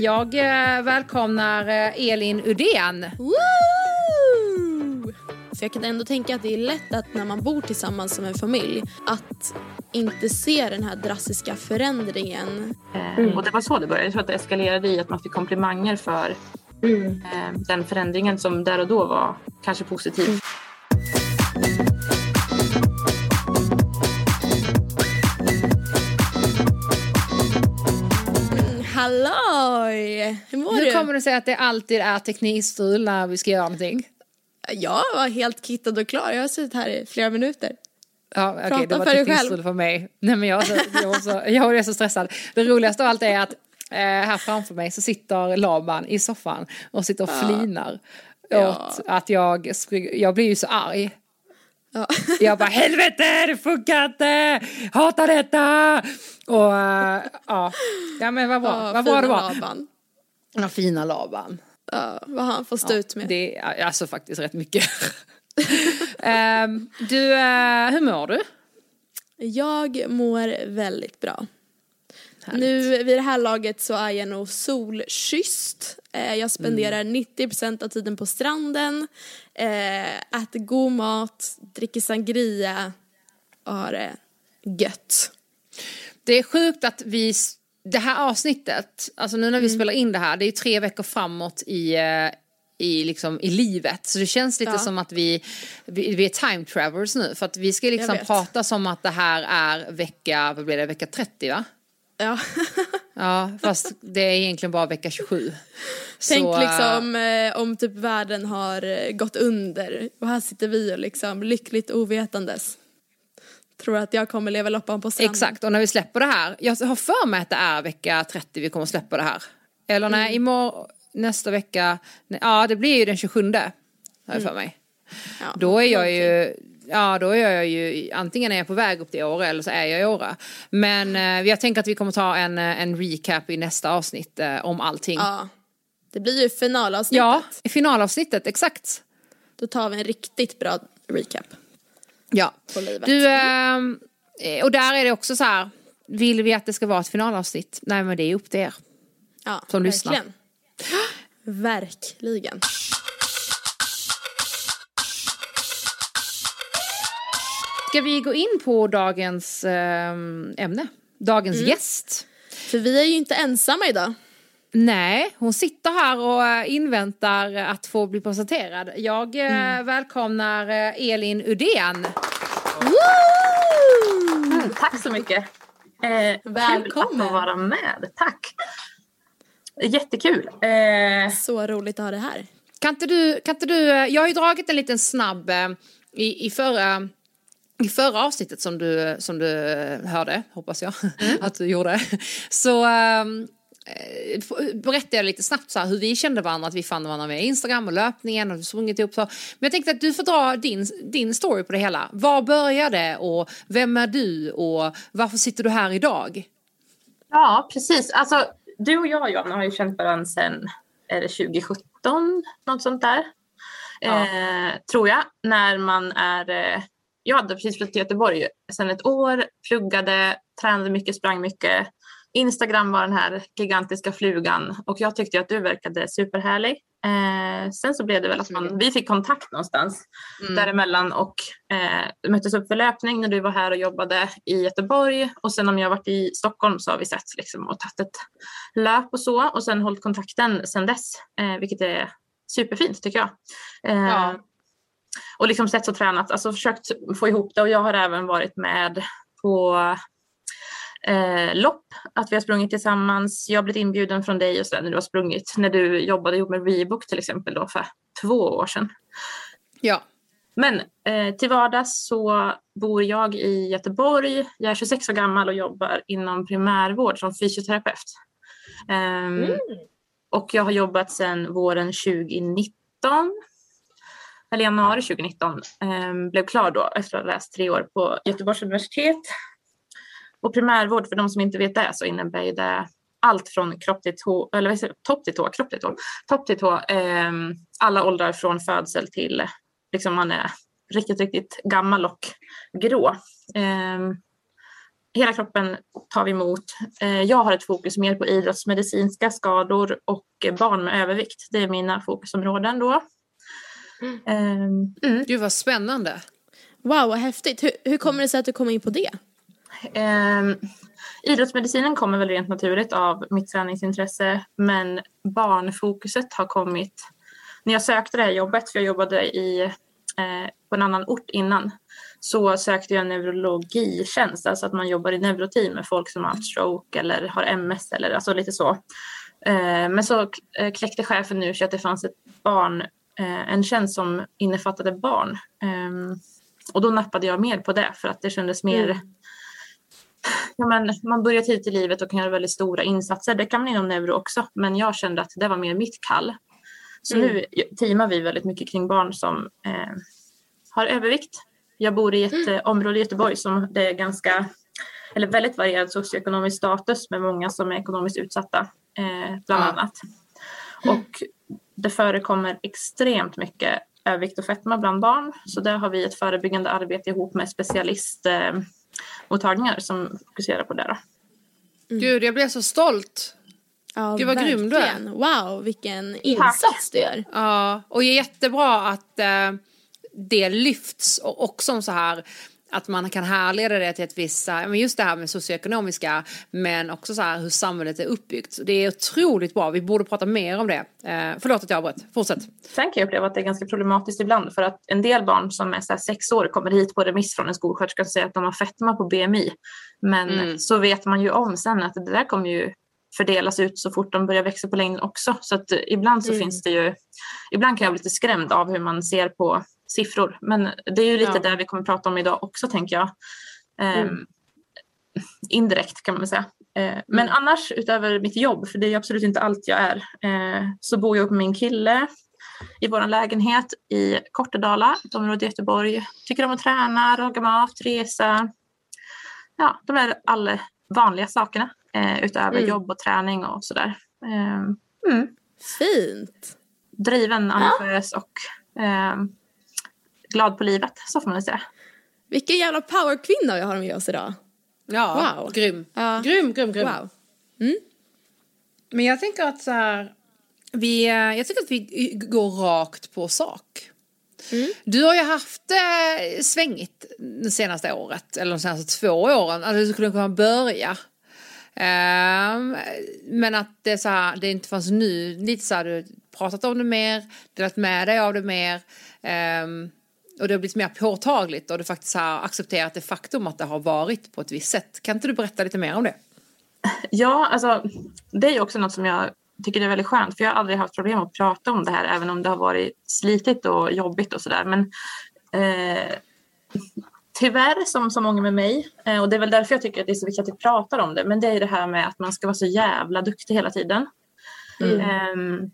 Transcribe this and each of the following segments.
Jag eh, välkomnar eh, Elin Udén. Woo! För jag kan ändå tänka att det är lätt att när man bor tillsammans som en familj att inte se den här drastiska förändringen. Mm. Och det var så det började. Jag tror att det eskalerade i att man fick komplimanger för mm. eh, den förändringen som där och då var kanske positiv. Mm. Hur mår Hur du? kommer det sig att det alltid är teknikstrul när vi ska göra någonting? Jag var helt kittad och klar. Jag har suttit här i flera minuter. Ja, okej, okay, det var teknikstrul för mig. Nej, men jag, jag, så, jag är så stressad. Det roligaste av allt är att eh, här framför mig så sitter Laban i soffan och sitter och flinar ja. åt att jag, jag blir ju så arg. Ja. Jag bara helvete det funkar inte, hatar detta. Och uh, ja, ja men vad bra, ja, vad bra det var. Laban. Ja, fina Laban. Ja, vad han får stå ja, ut med. Det är alltså faktiskt rätt mycket. um, du, uh, hur mår du? Jag mår väldigt bra. Härligt. Nu vid det här laget så är jag nog solkysst. Eh, jag spenderar mm. 90% av tiden på stranden, eh, äter god mat, dricker sangria och har det gött. Det är sjukt att vi, det här avsnittet, alltså nu när vi mm. spelar in det här, det är tre veckor framåt i eh, i, liksom, i livet. Så det känns lite ja. som att vi, vi, vi, är time travelers nu. För att vi ska liksom prata som att det här är vecka, vad blir det, vecka 30 va? Ja. ja, fast det är egentligen bara vecka 27. Tänk så, liksom eh, om typ världen har eh, gått under och här sitter vi och liksom lyckligt ovetandes. Tror att jag kommer leva loppan på stranden. Exakt, och när vi släpper det här, jag har för mig att det är vecka 30 vi kommer släppa det här. Eller nej, mm. imorgon, nästa vecka, ja det blir ju den 27 har jag mm. för mig. Ja, Då är jag ju ja då är jag ju, antingen är jag på väg upp till Åre eller så är jag i Åre. Men eh, jag tänker att vi kommer ta en, eh, en recap i nästa avsnitt eh, om allting. Ja, det blir ju finalavsnittet. Ja, finalavsnittet, exakt. Då tar vi en riktigt bra recap. Ja. På livet. Du, eh, och där är det också så här, vill vi att det ska vara ett finalavsnitt? Nej men det är upp till er. Ja, som verkligen. lyssnar. Verkligen. Ska vi gå in på dagens eh, ämne? Dagens mm. gäst. För vi är ju inte ensamma idag. Nej, hon sitter här och eh, inväntar att få bli presenterad. Jag eh, mm. välkomnar eh, Elin Udén. Mm, tack så mycket. Eh, Välkommen. att få vara med. Tack. Jättekul. Eh... Så roligt att ha dig här. Kan inte du, kan inte du, jag har ju dragit en liten snabb i, i förra i förra avsnittet som du, som du hörde, hoppas jag mm. att du gjorde, så um, berättade jag lite snabbt så här, hur vi kände varandra, att vi fann varandra med Instagram och löpningen och sprungit ihop så. Men jag tänkte att du får dra din, din story på det hela. Var började och vem är du och varför sitter du här idag? Ja, precis. Alltså, du och jag, Johanna, har ju känt varandra sedan är det 2017, något sånt där. Ja. Eh, tror jag, när man är eh, jag hade precis flyttat till Göteborg sedan ett år, pluggade, tränade mycket, sprang mycket. Instagram var den här gigantiska flugan och jag tyckte att du verkade superhärlig. Eh, sen så blev det väl att man, vi fick kontakt någonstans mm. däremellan och eh, möttes upp för löpning när du var här och jobbade i Göteborg och sen om jag varit i Stockholm så har vi sett liksom och tagit ett löp och så och sen hållit kontakten sen dess, eh, vilket är superfint tycker jag. Eh, ja och liksom sett och tränat, alltså försökt få ihop det och jag har även varit med på eh, lopp, att vi har sprungit tillsammans. Jag har blivit inbjuden från dig och så när du har sprungit, när du jobbade ihop med Reebok till exempel då för två år sedan. Ja. Men eh, till vardags så bor jag i Göteborg. Jag är 26 år gammal och jobbar inom primärvård som fysioterapeut. Um, mm. Och jag har jobbat sedan våren 2019 eller januari 2019, eh, blev klar då efter att ha läst tre år på Göteborgs universitet. Och primärvård, för de som inte vet det, så innebär det allt från kropp till tå, eller vad säger, topp till tå, kropp till tå, topp till tå, eh, alla åldrar från födsel till liksom man är riktigt, riktigt gammal och grå. Eh, hela kroppen tar vi emot. Eh, jag har ett fokus mer på idrottsmedicinska skador och barn med övervikt. Det är mina fokusområden då. Mm. Mm. Gud vad spännande. Wow, vad häftigt. Hur, hur kommer det sig att du kom in på det? Eh, idrottsmedicinen kommer väl rent naturligt av mitt träningsintresse men barnfokuset har kommit när jag sökte det här jobbet, för jag jobbade i, eh, på en annan ort innan, så sökte jag neurologitjänst, alltså att man jobbar i neuroteam med folk som har haft stroke eller har MS eller alltså lite så. Eh, men så eh, kläckte chefen nu så att det fanns ett barn, eh, en tjänst som innefattade barn. Ehm, och då nappade jag mer på det för att det kändes mer mm. Ja, men man börjar tidigt i livet och kan göra väldigt stora insatser. Det kan man inom neuro också, men jag kände att det var mer mitt kall. Så mm. nu teamar vi väldigt mycket kring barn som eh, har övervikt. Jag bor i ett mm. Eh, område i Göteborg som det är ganska, eller väldigt varierad socioekonomisk status med många som är ekonomiskt utsatta eh, bland ja. annat. Och det förekommer extremt mycket övervikt och fetma bland barn. Så där har vi ett förebyggande arbete ihop med specialistmottagningar eh, som fokuserar på det. Då. Mm. Gud, jag blev så stolt. Ja, Gud vad verkligen. grym du är. Wow, vilken insats du gör. Ja, och jättebra att eh, det lyfts och också så här att man kan härleda det till ett visst, men just det här med socioekonomiska men också så här hur samhället är uppbyggt. Det är otroligt bra, vi borde prata mer om det. Eh, förlåt att jag avbröt, fortsätt. Sen kan jag uppleva att det är ganska problematiskt ibland för att en del barn som är så sex år kommer hit på remiss från en skolsköterska och säger att de har fetma på BMI. Men mm. så vet man ju om sen att det där kommer ju fördelas ut så fort de börjar växa på längden också. Så att ibland så mm. finns det ju, ibland kan jag bli lite skrämd av hur man ser på siffror. Men det är ju lite ja. där vi kommer prata om idag också tänker jag. Eh, mm. Indirekt kan man säga. Eh, men mm. annars utöver mitt jobb, för det är absolut inte allt jag är, eh, så bor jag med min kille i vår lägenhet i Kortedala, ett område i Göteborg. Tycker om att träna, laga mat, resa. Ja, de är alla vanliga sakerna eh, utöver mm. jobb och träning och sådär. Mm. Fint! Driven, ambitiös ja. och eh, glad på livet, så får man säga. Vilken jävla powerkvinna vi har med oss idag. Ja, wow. grym. Ja. Grym, grym, grym. Wow. Mm. Men jag tänker att så här, vi, eh, jag tycker att vi går rakt på sak. Mm. Du har ju haft eh, svängigt det senaste året, eller de senaste två åren. Alltså du skulle kunna börja Um, men att det så här, det inte fanns nu, lite så här, du pratat om det mer, delat med dig av det mer. Um, och det har blivit mer påtagligt och du faktiskt har accepterat det faktum att det har varit på ett visst sätt. Kan inte du berätta lite mer om det? Ja, alltså det är ju också något som jag tycker är väldigt skönt för jag har aldrig haft problem att prata om det här även om det har varit slitigt och jobbigt och sådär. Men eh, tyvärr som så många med mig eh, och det är väl därför jag tycker att det är så viktigt att vi pratar om det. Men det är det här med att man ska vara så jävla duktig hela tiden. Mm. Eh,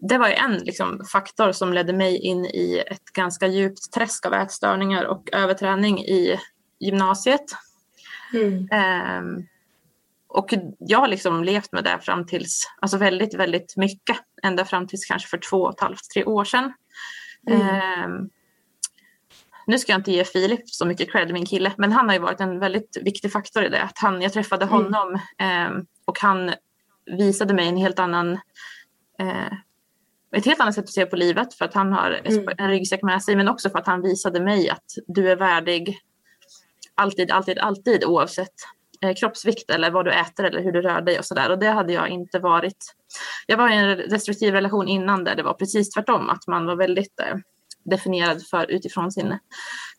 det var en liksom, faktor som ledde mig in i ett ganska djupt träsk av ätstörningar och överträning i gymnasiet. Mm. Eh, och jag har liksom levt med det fram tills, alltså väldigt, väldigt mycket. Ända fram tills kanske för två och ett halvt, tre år sedan. Mm. Eh, nu ska jag inte ge Filip så mycket cred, min kille, men han har ju varit en väldigt viktig faktor i det. Att han, jag träffade mm. honom eh, och han visade mig en helt annan eh, ett helt annat sätt att se på livet för att han har mm. en ryggsäck med sig men också för att han visade mig att du är värdig alltid, alltid, alltid oavsett eh, kroppsvikt eller vad du äter eller hur du rör dig och sådär. Och det hade jag inte varit. Jag var i en destruktiv relation innan där det var precis tvärtom, att man var väldigt eh, definierad för utifrån sin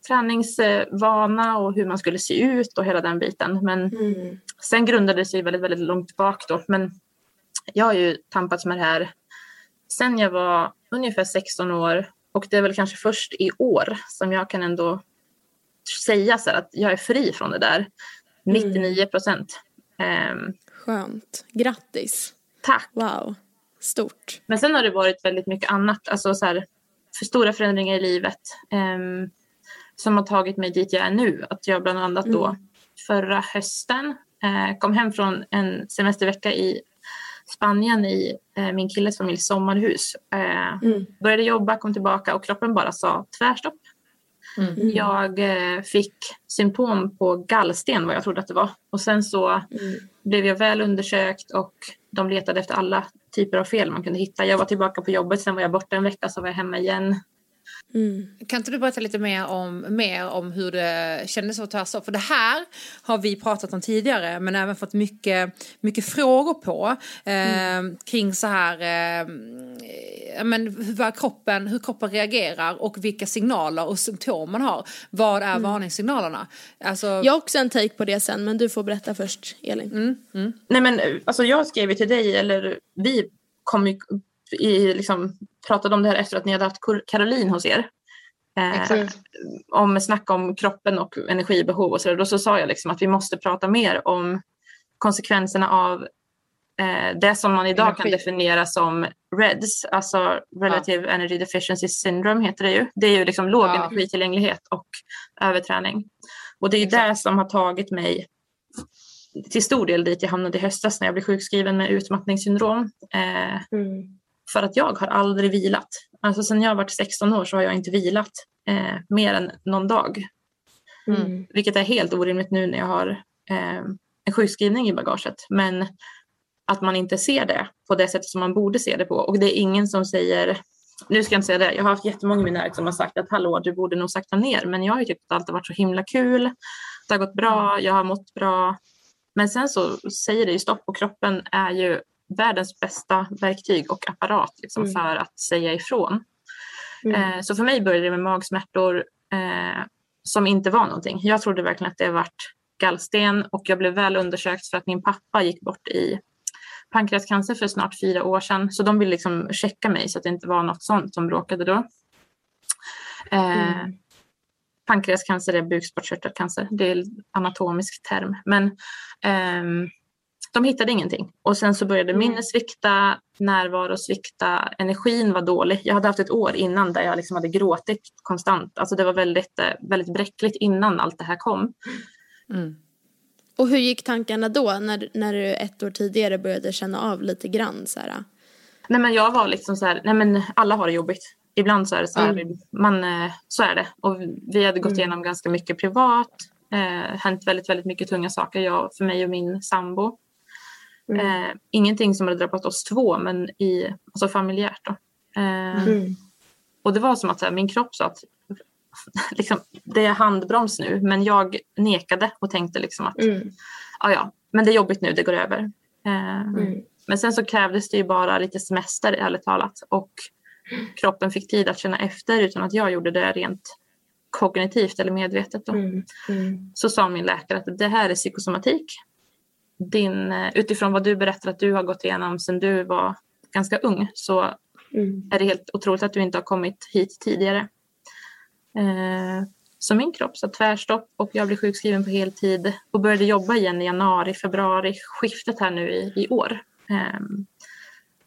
träningsvana och hur man skulle se ut och hela den biten. Men mm. sen grundade det sig väldigt, väldigt långt bak då. Men jag har ju tampats med det här sen jag var ungefär 16 år och det är väl kanske först i år som jag kan ändå säga så att jag är fri från det där. 99 procent. Um, Skönt. Grattis. Tack. Wow. Stort. Men sen har det varit väldigt mycket annat. Alltså så här, för stora förändringar i livet um, som har tagit mig dit jag är nu. Att jag bland annat då mm. förra hösten uh, kom hem från en semestervecka i Spanien i eh, min killes familjs sommarhus. Eh, mm. Började jobba, kom tillbaka och kroppen bara sa tvärstopp. Mm. Jag eh, fick symptom på gallsten vad jag trodde att det var. Och sen så mm. blev jag väl undersökt och de letade efter alla typer av fel man kunde hitta. Jag var tillbaka på jobbet, sen var jag borta en vecka så var jag hemma igen. Mm. Kan inte du berätta lite mer om, mer om hur det kändes att ta stopp? För det här har vi pratat om tidigare men även fått mycket, mycket frågor på eh, mm. kring så här eh, men hur kroppen, hur kroppen reagerar och vilka signaler och symptom man har. Vad är mm. varningssignalerna? Alltså... Jag har också en take på det sen men du får berätta först Elin. Mm. Mm. Nej men alltså jag skrev ju till dig eller vi kom ju i, liksom, pratade om det här efter att ni hade haft Caroline hos er. Eh, om snack om kroppen och energibehov och så, då så sa jag liksom att vi måste prata mer om konsekvenserna av eh, det som man idag Energi. kan definiera som REDS, alltså Relative ja. Energy Deficiency Syndrome heter det ju. Det är ju liksom låg ja. energitillgänglighet och överträning. Och det är Exakt. det som har tagit mig till stor del dit jag hamnade i höstas när jag blev sjukskriven med utmattningssyndrom. Eh, mm. För att jag har aldrig vilat. Alltså sen jag varit 16 år så har jag inte vilat eh, mer än någon dag. Mm. Vilket är helt orimligt nu när jag har eh, en sjukskrivning i bagaget. Men att man inte ser det på det sättet som man borde se det på. Och det är ingen som säger, nu ska jag inte säga det, jag har haft jättemånga i min närhet som har sagt att hallå du borde nog sakta ner. Men jag har ju tyckt att allt har varit så himla kul. Det har gått bra, jag har mått bra. Men sen så säger det ju stopp och kroppen är ju världens bästa verktyg och apparat liksom, mm. för att säga ifrån. Mm. Eh, så för mig började det med magsmärtor eh, som inte var någonting. Jag trodde verkligen att det varit gallsten och jag blev väl undersökt för att min pappa gick bort i pankreascancer för snart fyra år sedan. Så de ville liksom checka mig så att det inte var något sånt som bråkade då. Eh, mm. Pankreascancer är bukspottkörtelcancer. Det är en anatomisk term. Men eh, de hittade ingenting. Och sen så började mm. minnet svikta, närvaro svikta, energin var dålig. Jag hade haft ett år innan där jag liksom hade gråtit konstant. Alltså det var väldigt, eh, väldigt bräckligt innan allt det här kom. Mm. Och hur gick tankarna då när, när du ett år tidigare började känna av lite grann? Så här? Nej men jag var liksom så här, nej men alla har det jobbigt. Ibland så är det så här, mm. man, eh, så är det. Och vi hade gått mm. igenom ganska mycket privat, eh, hänt väldigt, väldigt mycket tunga saker jag, för mig och min sambo. Mm. Eh, ingenting som hade drabbat oss två men i, alltså familjärt. Då. Eh, mm. Och det var som att här, min kropp sa att liksom, det är handbroms nu men jag nekade och tänkte liksom att mm. ja, men det är jobbigt nu, det går över. Eh, mm. Men sen så krävdes det ju bara lite semester ärligt talat och kroppen fick tid att känna efter utan att jag gjorde det rent kognitivt eller medvetet. Då. Mm. mm. Så sa min läkare att det här är psykosomatik din, eh, utifrån vad du berättar att du har gått igenom sedan du var ganska ung så mm. är det helt otroligt att du inte har kommit hit tidigare. Eh, så min kropp sa tvärstopp och jag blev sjukskriven på heltid och började jobba igen i januari, februari, skiftet här nu i, i år. Eh,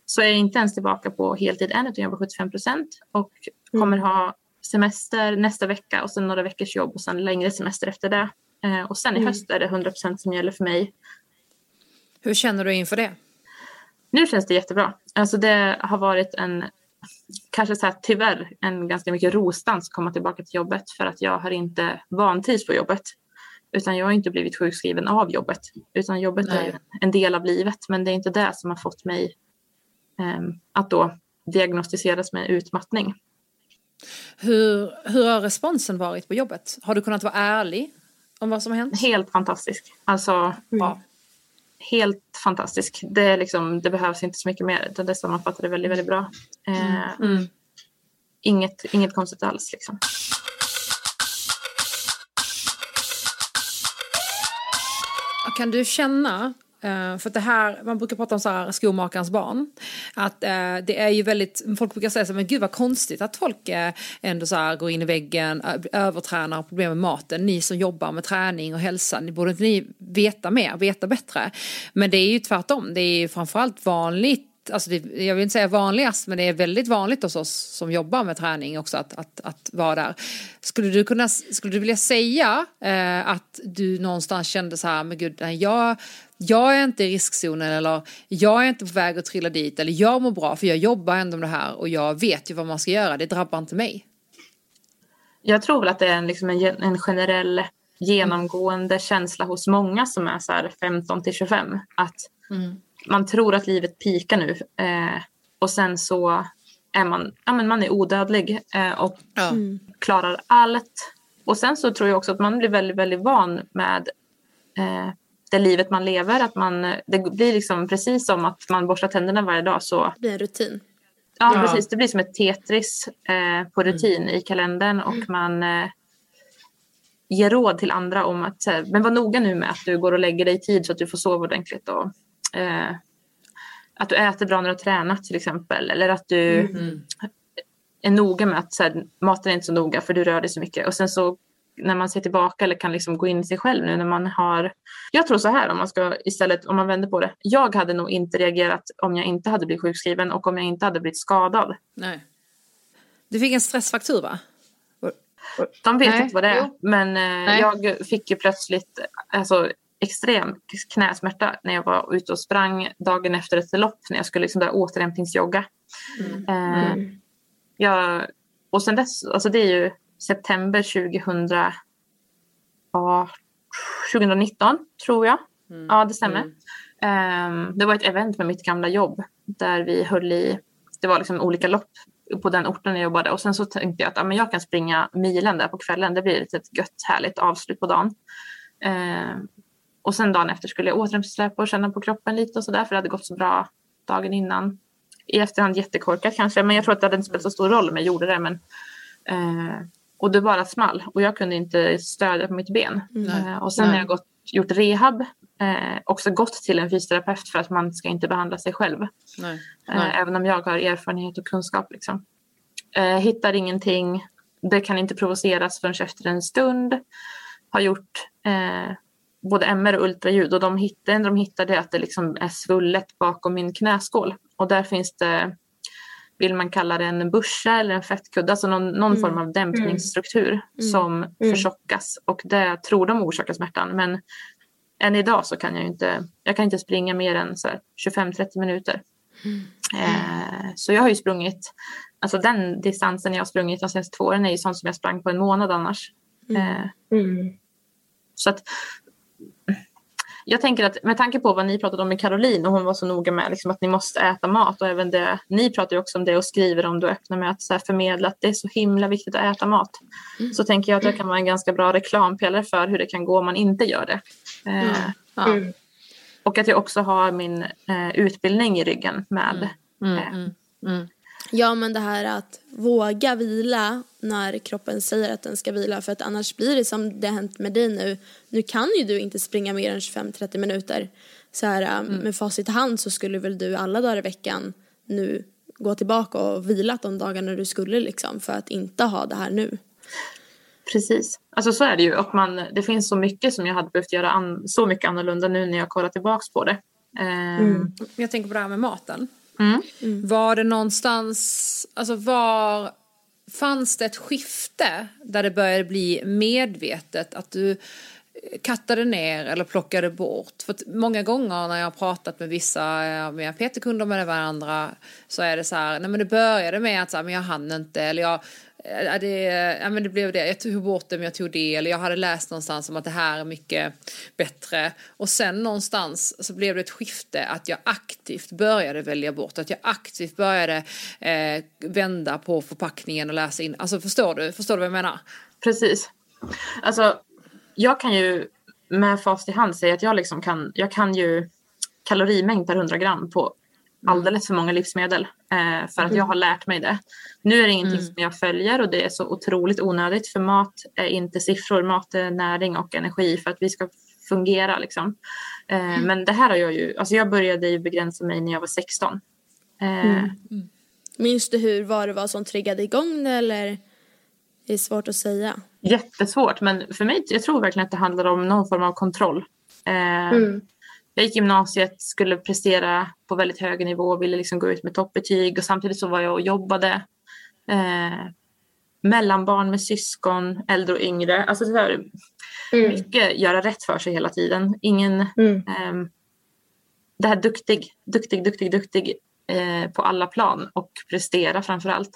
så jag är inte ens tillbaka på heltid än utan jobbar 75 procent och mm. kommer ha semester nästa vecka och sen några veckors jobb och sen längre semester efter det. Eh, och sen i mm. höst är det 100 procent som gäller för mig. Hur känner du inför det? Nu känns det jättebra. Alltså det har varit en, kanske så här, tyvärr, en ganska mycket rostans att komma tillbaka till jobbet för att jag har inte vantrivts på jobbet. Utan jag har inte blivit sjukskriven av jobbet. Utan jobbet Nej. är en del av livet. Men det är inte det som har fått mig eh, att då diagnostiseras med utmattning. Hur, hur har responsen varit på jobbet? Har du kunnat vara ärlig om vad som har hänt? Helt fantastisk. Alltså, mm. ja, helt fantastisk. Det, liksom, det behövs inte så mycket mer. Det sammanfattar det väldigt, väldigt bra. Eh, mm. mm. Inget, inget konstigt alls. Liksom. Kan du känna Uh, för det här, man brukar prata om så här skomakarens barn. Att uh, det är ju väldigt, folk brukar säga så men gud vad konstigt att folk uh, ändå så här går in i väggen, övertränar och problem med maten. Ni som jobbar med träning och hälsa, ni borde inte ni veta mer, veta bättre. Men det är ju tvärtom, det är ju framförallt vanligt Alltså det, jag vill inte säga vanligast, men det är väldigt vanligt hos oss som jobbar med träning också att, att, att vara där. Skulle du, kunna, skulle du vilja säga eh, att du någonstans kände så här, men gud, jag jag är inte i riskzonen eller jag är inte på väg att trilla dit eller jag mår bra för jag jobbar ändå med det här och jag vet ju vad man ska göra, det drabbar inte mig. jag tror väl att det är en, liksom en, en generell genomgående känsla hos många som är så här 15 till 25. Att Mm. Man tror att livet pikar nu eh, och sen så är man, ja, men man är odödlig eh, och Ja. Mm. klarar allt. Och sen så tror jag också att man blir väldigt, väldigt van med eh, det livet man lever. Att man, det blir liksom precis som att man borstar tänderna varje dag. Så, Det blir en rutin. ja, Ja. Precis, det blir som ett Tetris eh, på rutin i kalendern och man eh, ger råd till andra om att här, men var noga nu med att du går och lägger dig i tid så att du får sova ordentligt. Och, eh, att du äter bra när du har tränat till exempel. Eller att du Mm. är noga med att så här, maten är inte så noga för du rör dig så mycket. Och sen så när man ser tillbaka eller kan liksom gå in i sig själv nu när man har... Jag tror så här om man ska istället, om man vänder på det. Jag hade nog inte reagerat om jag inte hade blivit sjukskriven och om jag inte hade blivit skadad. Nej. Du fick en stressfaktur va? De vet Nej, inte vad det är. jo. Men eh, jag fick ju plötsligt alltså, extrem knäsmärta när jag var ute och sprang dagen efter ett lopp när jag skulle liksom där återhämtningsjogga. Mm. Eh, Mm. jag, och sen dess, alltså det är ju september 2000, ja, 2019 tror jag. Mm. Ja, det stämmer. Mm. Ehm, det var ett event med mitt gamla jobb där vi höll i, det var liksom olika lopp på den orten jag jobbade och sen så tänkte jag att ja, men jag kan springa milen där på kvällen. Det blir ett, gött härligt avslut på dagen. Ehm, och sen dagen efter skulle jag återhämtningssläpa och känna på kroppen lite och sådär för det hade gått så bra dagen innan. I efterhand jättekorkat kanske men jag tror att det hade inte spelat så stor roll om jag gjorde det. Men, eh, och det bara small och jag kunde inte stödja på mitt ben. Nej. Eh, och sen Nej. har jag gått, gjort rehab, eh, också gått till en fysioterapeut för att man ska inte behandla sig själv. Nej. Eh, Nej. även om jag har erfarenhet och kunskap. Liksom. Eh, hittar ingenting. Det kan inte provoceras förrän efter en stund. Har gjort eh, både MR och ultraljud och de hittade, de hittade att det liksom är svullet bakom min knäskål. Och där finns det, vill man kalla det en buscha eller en fettkudde, alltså någon, någon Mm. form av dämpningsstruktur som förtjockas och det tror de orsakar smärtan. Men än idag så kan jag inte, jag kan inte springa mer än så här 25-30 minuter. Eh, så jag har ju sprungit, alltså den distansen jag har sprungit de senaste två åren är ju sånt som jag sprang på en månad annars. Eh, Mm. så att jag tänker att med tanke på vad ni pratade om med Caroline och hon var så noga med liksom att ni måste äta mat och även det, ni pratar ju också om det och skriver om det och öppnar med att så här förmedla att det är så himla viktigt att äta mat. Så tänker jag att det kan vara en ganska bra reklampelare för hur det kan gå om man inte gör det. Eh, Ja. Mm. Och att jag också har min eh, utbildning i ryggen med. Mm. Eh, Mm. Ja men det här att våga vila när kroppen säger att den ska vila för att annars blir det som det har hänt med dig nu. Nu kan ju du inte springa mer än 25-30 minuter. Så här Mm. med facit i hand så skulle väl du alla dagar i veckan nu gå tillbaka och vila de dagarna du skulle liksom för att inte ha det här nu. Precis. Alltså så är det ju. Och man, det finns så mycket som jag hade behövt göra an, så mycket annorlunda nu när jag kollar tillbaks på det. Eh, Mm. Jag tänker på det här med maten. Mm. Var det någonstans, alltså var fanns det ett skifte där det började bli medvetet att du kattade ner eller plockade bort? För många gånger när jag har pratat med vissa, eh, med PT-kunder med varandra så är det så här, nej men det började med att så här, men jag hann inte eller jag Eh, ja, det, ja, men det blev det, jag tog bort det men jag tog det eller jag hade läst någonstans om att det här är mycket bättre. Och sen någonstans så blev det ett skifte att jag aktivt började välja bort, att jag aktivt började eh, vända på förpackningen och läsa in, alltså förstår du, förstår du vad jag menar? Precis. Alltså, jag kan ju med fast i hand säga att jag, liksom kan, jag kan ju kalorimängd per 100 gram på alldeles för många livsmedel. Eh, för att jag har lärt mig det. Nu är det ingenting Mm. som jag följer och det är så otroligt onödigt för mat är inte siffror, mat är näring och energi för att vi ska fungera. Liksom. Eh, Men det här har jag ju, alltså jag började ju begränsa mig när jag var 16. Eh, Minns du hur vad det var som triggade igång det eller? Det är svårt att säga. Jättesvårt, men för mig, jag tror verkligen att det handlar om någon form av kontroll. Eh, Mm. Jag gick gymnasiet, skulle prestera på väldigt hög nivå, ville liksom gå ut med toppbetyg och samtidigt så var jag och jobbade. Eh, mellanbarn med syskon, äldre och yngre. Alltså det var Mm. mycket göra rätt för sig hela tiden. Ingen, Mm. ehm, det här duktig, duktig, duktig, duktig eh, på alla plan och prestera framför allt.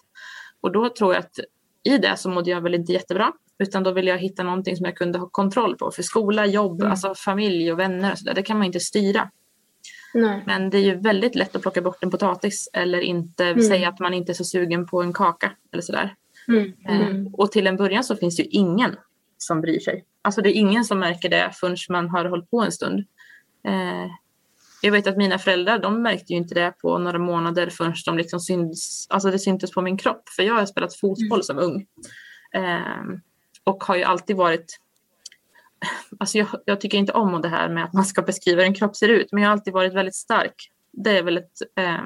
Och då tror jag att i det så mådde jag väl inte jättebra. Utan då ville jag hitta någonting som jag kunde ha kontroll på. För skola, jobb, Mm. alltså familj och vänner och sådär, det kan man inte styra. Nej. Men det är ju väldigt lätt att plocka bort en potatis eller inte Mm. säga att man inte är så sugen på en kaka eller sådär. Mm. Eh, Och till en början så finns det ju ingen som bryr sig. Alltså det är ingen som märker det förrän man har hållit på en stund. Eh, jag vet att mina föräldrar de märkte ju inte det på några månader förrän de liksom syns, alltså det syntes på min kropp. För jag har spelat fotboll som ung. Eh, och har ju alltid varit Alltså jag, jag tycker inte om det här med att man ska beskriva hur en kropp ser ut men jag har alltid varit väldigt stark. Det är väldigt eh,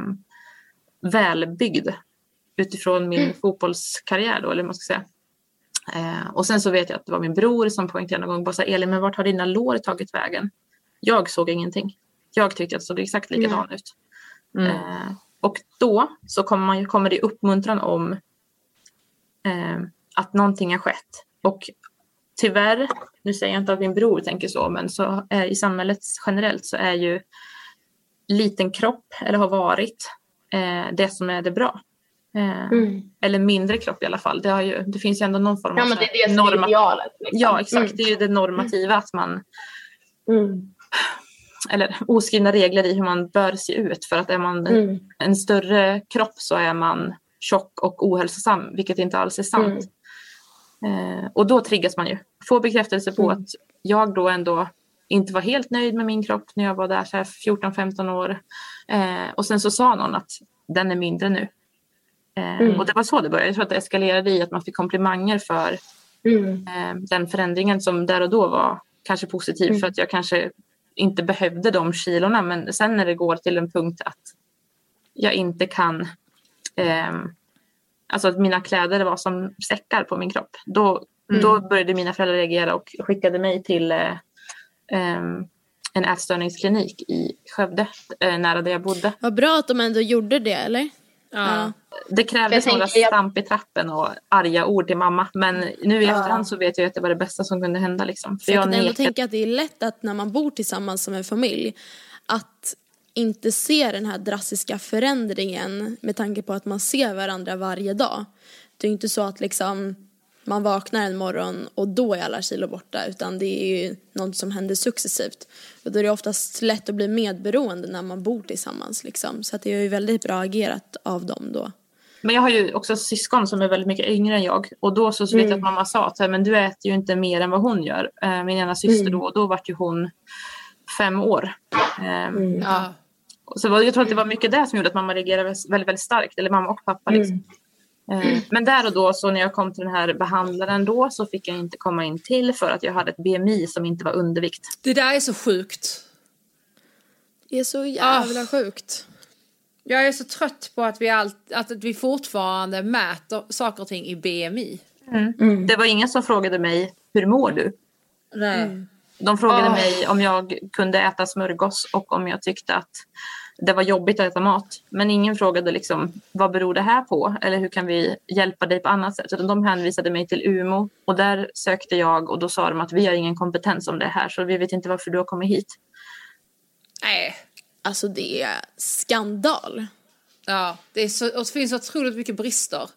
välbyggd utifrån min Mm. fotbollskarriär då, eller man ska säga. Eh, och sen så vet jag att det var min bror som poängterade någon gång bara så här, Elin, men vart har dina lår tagit vägen? Jag såg ingenting. Jag tyckte att det såg exakt likadan ut. Mm. Eh, och då så kommer, man, kommer det uppmuntran om eh, att någonting har skett. Och tyvärr, nu säger jag inte att min bror tänker så, men så är, i samhället generellt så är ju liten kropp, eller har varit, eh, det som är det bra. Eh, Mm. Eller mindre kropp i alla fall. Det, ju, det finns ju ändå någon form Ja av men det är det som är norma- idealet. Liksom. Ja, exakt. Mm. Det är ju det normativa, att man, Mm. eller oskrivna regler i hur man bör se ut. För att är man Mm. en större kropp så är man tjock och ohälsosam, vilket inte alls är sant. Eh, och då triggas man ju. Får bekräftelse på Mm. att jag då ändå inte var helt nöjd med min kropp när jag var där så här 14-15 år. Eh, och sen så sa någon att den är mindre nu. Eh, Mm. Och det var så det började. Jag tror att det eskalerade i att man fick komplimanger för Mm. eh, den förändringen som där och då var kanske positiv Mm. för att jag kanske inte behövde de kilorna. Men sen när det går till en punkt att jag inte kan ehm, Alltså att mina kläder var som säckar på min kropp. Då, Mm. då började mina föräldrar reagera och skickade mig till eh, ehm, en ätstörningsklinik i Skövde, eh, nära där jag bodde. Vad bra att de ändå gjorde det eller? Ja. Det krävdes några jag- stamp i trappen och arga ord till mamma. Men nu i Ja. efterhand så vet jag att det var det bästa som kunde hända. Liksom. För jag jag kan ändå tänka att det är lätt att när man bor tillsammans som en familj att inte se den här drastiska förändringen med tanke på att man ser varandra varje dag. Det är inte så att liksom man vaknar en morgon och då är alla kilo borta utan det är ju något som händer successivt. Och då är det oftast lätt att bli medberoende när man bor tillsammans liksom. Så att det är ju väldigt bra agerat av dem då. Men jag har ju också syskon som är väldigt mycket yngre än jag. Och då så vet jag Mm. att mamma sa att så men du äter ju inte mer än vad hon gör. Eh, min ena syster Mm. då, och då vart ju hon fem år. Eh, Ja. Så det var- jag tror att det var mycket det som gjorde att mamma reagerade väldigt, väldigt starkt. Eller mamma och pappa liksom. Eh, Men där och då så när jag kom till den här behandlaren då så fick jag inte komma in till för att jag hade ett BMI som inte var undervikt. Det där är så sjukt. Det är så jävla sjukt. Jag är så trött på att vi, allt, att vi fortfarande mäter saker och ting i BMI. Det var ingen som frågade mig hur mår du? Nej. De frågade Ah. mig om jag kunde äta smörgås och om jag tyckte att det var jobbigt att äta mat. Men ingen frågade liksom vad beror det här på eller hur kan vi hjälpa dig på annat sätt. Utan de hänvisade mig till UMO och där sökte jag och då sa de att vi har ingen kompetens om det här så vi vet inte varför du har kommit hit. Nej. Alltså det är skandal. Ja, det, är så, och det finns så otroligt mycket brister.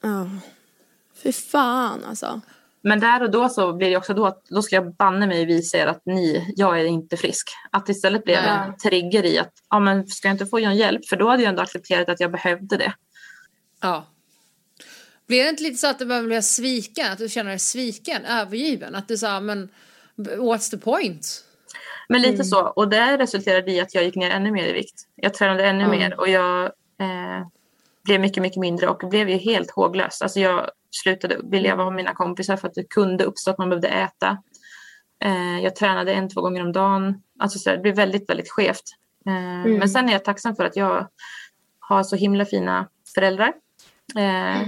Ja. Fy fan alltså. Men där och då så blir det också då att då ska jag banne mig visa er att ni, jag är inte frisk. Att istället blev en trigger i att ja, men ska jag inte få någon hjälp för då hade jag ändå accepterat att jag behövde det. Ja. Blir det inte lite så att du börjar bli sviken? Att du känner dig sviken, övergiven? Att du sa men what's the point? Men lite så. Och det resulterade i att jag gick ner ännu mer i vikt. Jag tränade ännu Mm. mer och jag eh, blev mycket, mycket mindre och blev ju helt håglös. Alltså jag slutade vilja Mm. vara med mina kompisar för att det kunde uppstå att man behövde äta. Eh, jag tränade en, två gånger om dagen. Alltså så det blev väldigt, väldigt skevt. Eh, Men sen är jag tacksam för att jag har så himla fina föräldrar. Eh,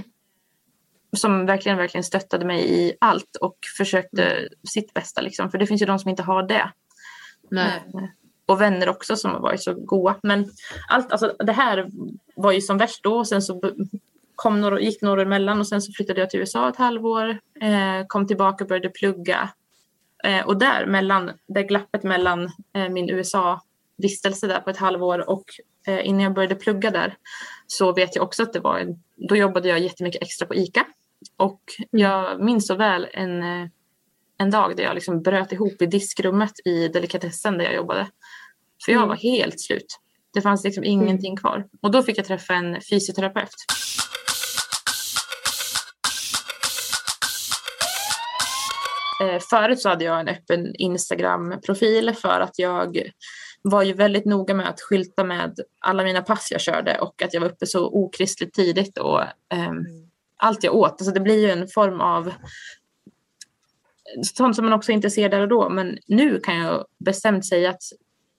som verkligen, verkligen stöttade mig i allt och försökte sitt bästa. Liksom. För det finns ju de som inte har det. Nej. Och vänner också som har varit så goa. Men allt, alltså, det här var ju som värst då. Och sen så kom några, gick några år emellan och sen så flyttade jag till USA ett halvår. Eh, kom tillbaka och började plugga. Eh, och där, mellan, det glappet mellan eh, min USA-vistelse där på ett halvår och innan jag började plugga där så vet jag också att det var, en, då jobbade jag jättemycket extra på ICA Och jag minns så väl en, en dag där jag liksom bröt ihop i diskrummet i delikatessen där jag jobbade. För jag var helt slut. Det fanns liksom ingenting kvar. Och då fick jag träffa en fysioterapeut. Eh, förut så hade jag en öppen Instagram-profil för att jag var ju väldigt noga med att skylta med alla mina pass jag körde och att jag var uppe så okristligt tidigt och um, allt jag åt. Alltså det blir ju en form av sånt som man också inte ser där och då. Men nu kan jag bestämt säga att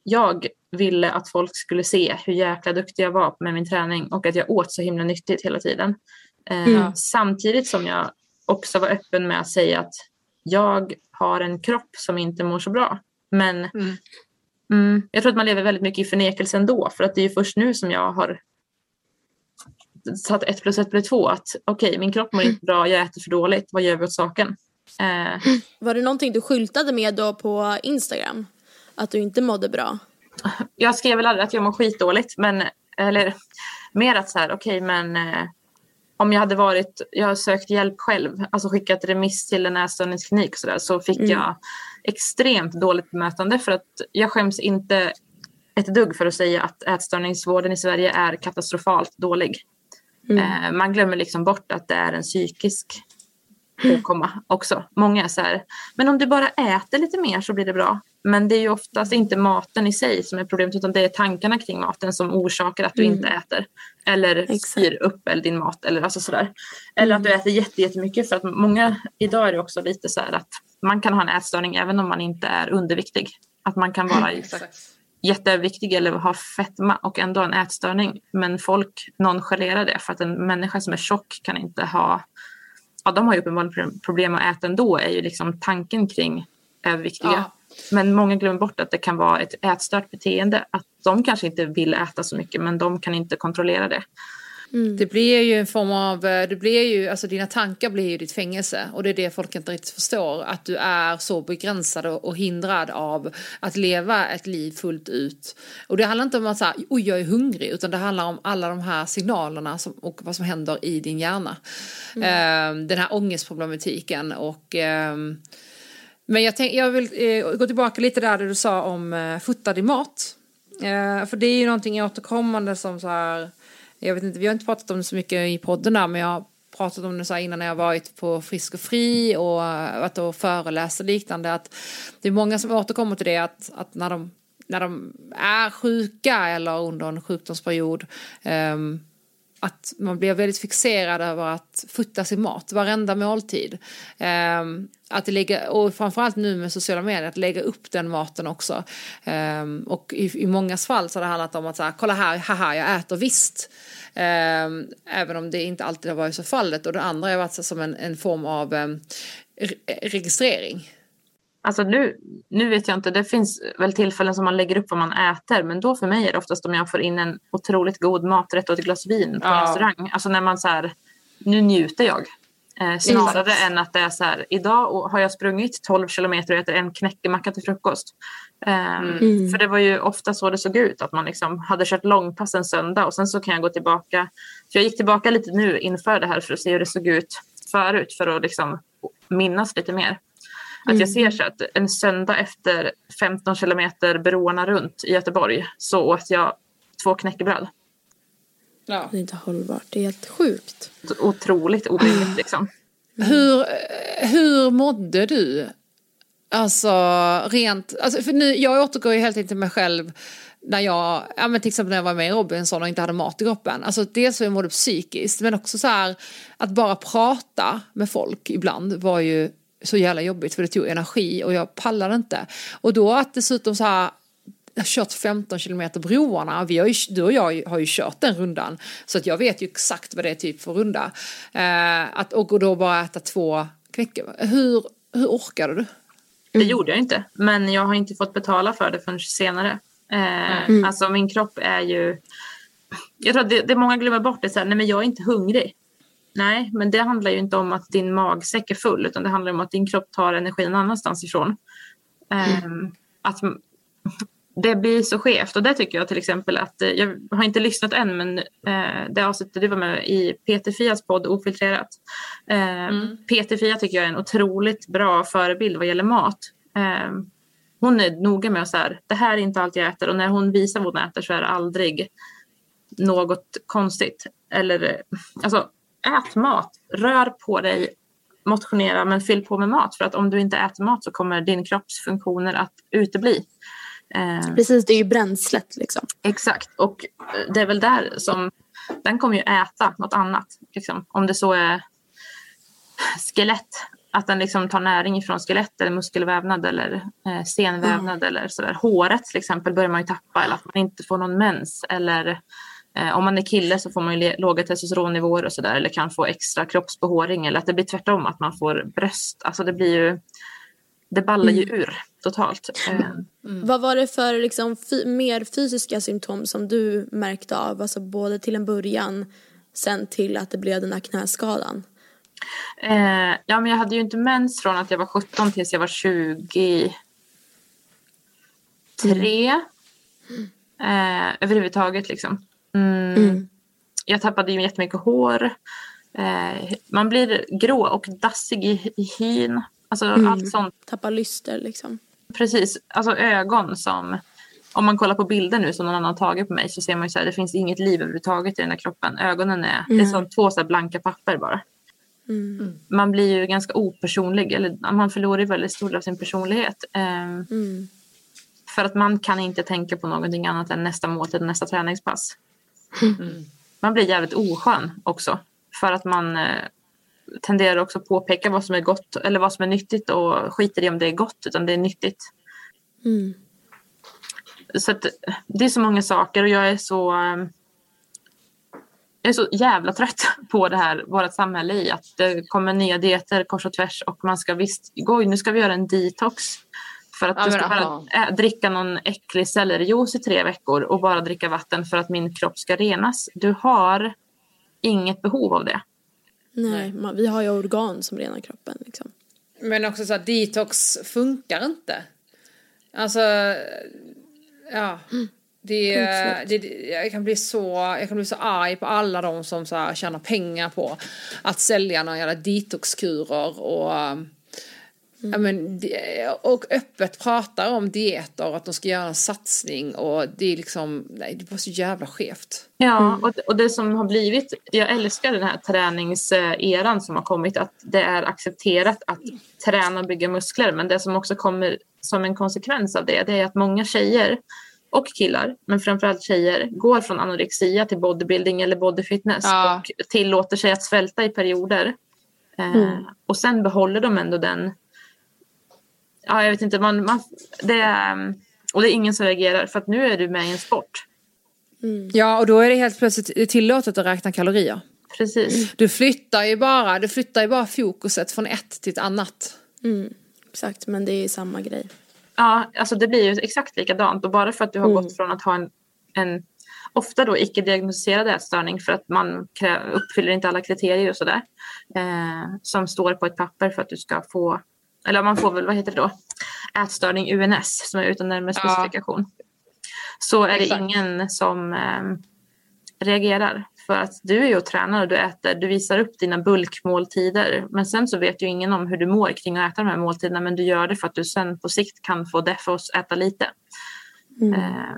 jag ville att folk skulle se hur jäkla duktig jag var med min träning och att jag åt så himla nyttigt hela tiden. Mm. Samtidigt som jag också var öppen med att säga att jag har en kropp som inte mår så bra. Men mm. Mm, jag tror att man lever väldigt mycket i förnekelse ändå för att det är först nu som jag har satt ett plus ett blir två. Att okej, okay, min kropp mår inte bra, jag äter för dåligt, vad gör vi åt saken? Eh. Var det någonting du skyltade med då på Instagram? Att du inte mådde bra? Jag skrev väl aldrig att jag mår skitdåligt, men eller mer att så här, okej, okay, men eh, om jag hade varit, jag har sökt hjälp själv, alltså skickat remiss till en ätstörningsklinik så, där, så fick mm. jag extremt dåligt bemötande för att jag skäms inte ett dugg för att säga att ätstörningsvården i Sverige är katastrofalt dålig. Mm. Eh, man glömmer liksom bort att det är en psykisk åkomma också. Många är så här, men om du bara äter lite mer så blir det bra. Men det är ju oftast inte maten i sig som är problemet utan det är tankarna kring maten som orsakar att du mm. inte äter. Eller Exakt. styr upp eller din mat eller alltså sådär. Eller mm. att du äter jättemycket för att många, idag är det också lite så här att man kan ha en ätstörning även om man inte är underviktig. Att man kan vara jätteöverviktig eller ha fetma och ändå ha en ätstörning. Men folk nonchalerar det för att en människa som är tjock kan inte ha ja, de har ju uppenbarligen problem att äta ändå är ju liksom tanken kring överviktiga. Ja. Men många glömmer bort att det kan vara ett ätstört beteende. Att de kanske inte vill äta så mycket men de kan inte kontrollera det. Mm. Det blir ju en form av, eh, det blir ju, alltså dina tankar blir ju ditt fängelse och det är det folk inte riktigt förstår. Att du är så begränsad och hindrad av att leva ett liv fullt ut. Och det handlar inte om att säga, oj jag är hungrig, utan det handlar om alla de här signalerna som, och vad som händer i din hjärna. Mm. Um, den här ångestproblematiken och um, men jag, tänk, jag vill eh, gå tillbaka lite där det du sa om eh, futtad i mat. Eh, för det är ju någonting återkommande som så här jag vet inte, vi har inte pratat om det så mycket i podden där, men jag har pratat om det så här innan när jag varit på Frisk och Fri och eh, varit och föreläst och liknande. Att det är många som återkommer till det att, att när, de, när de är sjuka eller under en sjukdomsperiod um, att man blir väldigt fixerad över att futta sin mat varenda måltid. Um, att lägga, och framförallt nu med sociala medier, att lägga upp den maten också. Um, och i, i många fall så har det handlat om att säga, kolla här, haha, jag äter visst. Um, även om det inte alltid har varit så fallet. Och det andra har varit så som en, en form av um, re registrering. Alltså nu, nu vet jag inte, det finns väl tillfällen som man lägger upp vad man äter men då för mig är det oftast om jag får in en otroligt god maträtt och ett glas vin på ja. en restaurang. Alltså när man så här, nu njuter jag. Eh, snarare mm. än att det är så här, idag har jag sprungit 12 kilometer och äter en knäckemacka till frukost. Eh, mm. För det var ju ofta så det såg ut, att man liksom hade kört långpass en söndag och sen så kan jag gå tillbaka. För jag gick tillbaka lite nu inför det här för att se hur det såg ut förut för att liksom minnas lite mer. Att jag ser mm. så att en söndag efter 15 kilometer broarna runt i Göteborg så åt jag två knäckebröd. Ja. Det är inte hållbart, det är helt sjukt. Otroligt orimligt liksom. Hur, hur mådde du? Alltså rent, alltså, för nu, jag återgår ju helt till mig själv när jag, ja men till exempel när jag var med i Robinson och inte hade mat i kroppen. Alltså dels hur jag mådde psykiskt men också så här att bara prata med folk ibland var ju så jävla jobbigt för det tog energi och jag pallade inte. Och då att dessutom så här jag har kört 15 kilometer broarna. Vi har ju, du och jag har ju kört den rundan. Så att jag vet ju exakt vad det är typ för runda. Eh, att, och då bara äta två knäckebröd. Hur, hur orkade du? Det gjorde jag inte. Men jag har inte fått betala för det förrän senare. Eh, mm. Alltså min kropp är ju... Jag tror att det, det många glömmer bort det så här, nej men jag är inte hungrig. Nej, men det handlar ju inte om att din magsäck är full utan det handlar om att din kropp tar energi någon annanstans ifrån. Mm. Um, att det blir så skevt och det tycker jag till exempel att, eh, jag har inte lyssnat än men eh, det avsnittet du var med i Peter Fias podd Ofiltrerat. Eh, mm. Peter Fia tycker jag är en otroligt bra förebild vad gäller mat. Eh, hon är noga med att säga det här är inte allt jag äter och när hon visar vad hon äter så är det aldrig något konstigt. Eller alltså ät mat, rör på dig, motionera men fyll på med mat för att om du inte äter mat så kommer din kroppsfunktioner att utebli. Eh, Precis, det är ju bränslet liksom. Exakt, och det är väl där som den kommer ju äta något annat. Liksom. Om det så är skelett, att den liksom tar näring ifrån skelett eller muskelvävnad eller eh, senvävnad mm. eller sådär. Håret till exempel börjar man ju tappa eller att man inte får någon mens eller eh, om man är kille så får man ju låga testosteronnivåer och sådär eller kan få extra kroppsbehåring eller att det blir tvärtom att man får bröst. Alltså det blir ju det ballar ju mm. ur totalt. Mm. mm. Vad var det för liksom, mer fysiska symptom som du märkte av? Alltså både till en början, sen till att det blev den här knäskadan? Eh, ja, men jag hade ju inte mens från att jag var 17 tills jag var 23. Mm. Eh, överhuvudtaget liksom. Mm. mm. Jag tappade ju jättemycket hår. Eh, man blir grå och dassig i, i hyn. Alltså mm. allt sånt. Tappa lyster liksom. Precis, alltså ögon som om man kollar på bilder nu som någon annan har tagit på mig så ser man ju att det finns inget liv överhuvudtaget i den här kroppen. Ögonen är, mm. det är som två så blanka papper bara. Mm. Man blir ju ganska opersonlig, eller man förlorar ju väldigt stor del av sin personlighet. Um, mm. För att man kan inte tänka på någonting annat än nästa måltid nästa träningspass. Mm. Man blir jävligt oskön också. För att man uh, tenderar också att påpeka vad som är gott eller vad som är nyttigt och skiter i om det är gott utan det är nyttigt. Mm. Så att, det är så många saker och jag är så ehm, jag är så jävla trött på det här, vårt samhälle i att det kommer nya dieter kors och tvärs och man ska visst, oj nu ska vi göra en detox. För att ja, du ska bara dricka någon äcklig sellerijuice i tre veckor och bara dricka vatten för att min kropp ska renas. Du har inget behov av det. Nej, man, vi har ju organ som renar kroppen. Liksom. Men också så att detox funkar inte. Alltså, ja. Det, det, jag, kan bli så, jag kan bli så arg på alla de som så här tjänar pengar på att sälja några jävla detoxkurer och Mm. Ja, men, och öppet pratar om dieter och att de ska göra en satsning och det är liksom, nej det var så jävla skevt. Ja, mm. och, och det som har blivit, jag älskar den här träningseran som har kommit, att det är accepterat att träna och bygga muskler, men det som också kommer som en konsekvens av det, det är att många tjejer och killar, men framförallt tjejer, går från anorexia till bodybuilding eller bodyfitness ja. och tillåter sig att svälta i perioder. Eh, mm. och sen behåller de ändå den ja, jag vet inte, man, man, det är, och det är ingen som reagerar för att nu är du med i en sport. Mm. Ja, och då är det helt plötsligt tillåtet att räkna kalorier. Precis. Du flyttar ju bara, du flyttar ju bara fokuset från ett till ett annat. Mm. Exakt, men det är samma grej. Ja, alltså det blir ju exakt likadant och bara för att du har mm. gått från att ha en, en ofta då icke-diagnostiserad ätstörning för att man uppfyller inte alla kriterier och sådär eh, som står på ett papper för att du ska få eller man får väl, vad heter det då, ätstörning UNS som är utan närmare specifikation. Ja. Så är Exakt. det ingen som eh, reagerar. För att du är ju och tränar och du äter, du visar upp dina bulkmåltider. Men sen så vet ju ingen om hur du mår kring att äta de här måltiderna. Men du gör det för att du sen på sikt kan få det för att äta lite. Mm. Eh,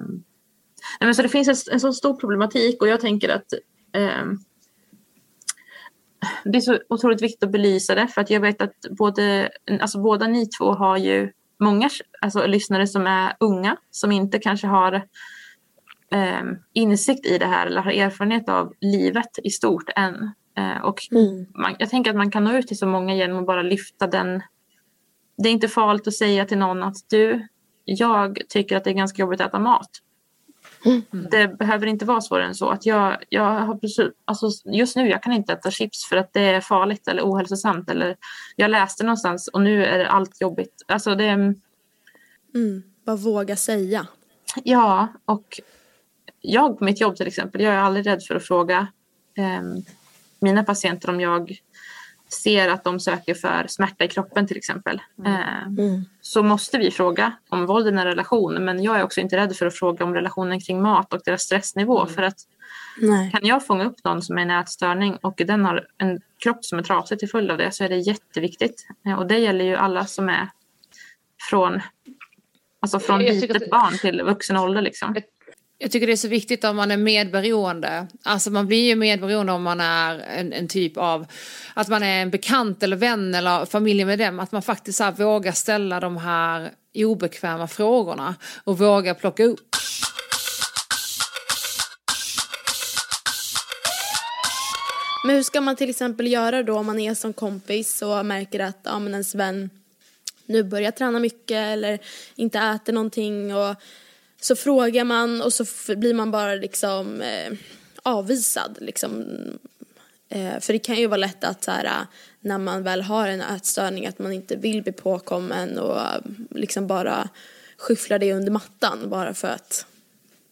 men så det finns en, en så stor problematik och jag tänker att eh, det är så otroligt viktigt att belysa det för att jag vet att både, alltså båda ni två har ju många alltså, lyssnare som är unga som inte kanske har eh, insikt i det här eller har erfarenhet av livet i stort än. Eh, och mm. man, jag tänker att man kan nå ut till så många genom att bara lyfta den. Det är inte farligt att säga till någon att du, jag tycker att det är ganska jobbigt att äta mat. Mm. Det behöver inte vara svårare än så. Att jag, jag har precis, alltså just nu jag kan inte äta chips för att det är farligt eller ohälsosamt. Eller jag läste någonstans och nu är allt jobbigt. Alltså det, mm, bara våga säga. Ja, och jag på mitt jobb till exempel, jag är aldrig rädd för att fråga eh, mina patienter om jag ser att de söker för smärta i kroppen till exempel. Eh, Mm. så måste vi fråga om våld i en relation. Men jag är också inte rädd för att fråga om relationen kring mat och deras stressnivå. För att Nej. kan jag fånga upp någon som är en ätstörning och den har en kropp som är trasig till följd av det så är det jätteviktigt. Och det gäller ju alla som är från, alltså från litet barn till vuxen ålder. Liksom. Jag tycker det är så viktigt om man är medberoende. Alltså man blir ju medberoende om man är en, en typ av, att man är en bekant eller vän eller familjemedlem. Att man faktiskt här vågar ställa de här obekväma frågorna och vågar plocka upp. Men hur ska man till exempel göra då om man är som kompis och märker att ja, men ens vän nu börjar träna mycket eller inte äter någonting och så frågar man och så blir man bara liksom eh, avvisad liksom. Eh, för det kan ju vara lätt att så här, eh, när man väl har en ätstörning att man inte vill bli påkommen och eh, liksom bara skyfflar det under mattan bara för att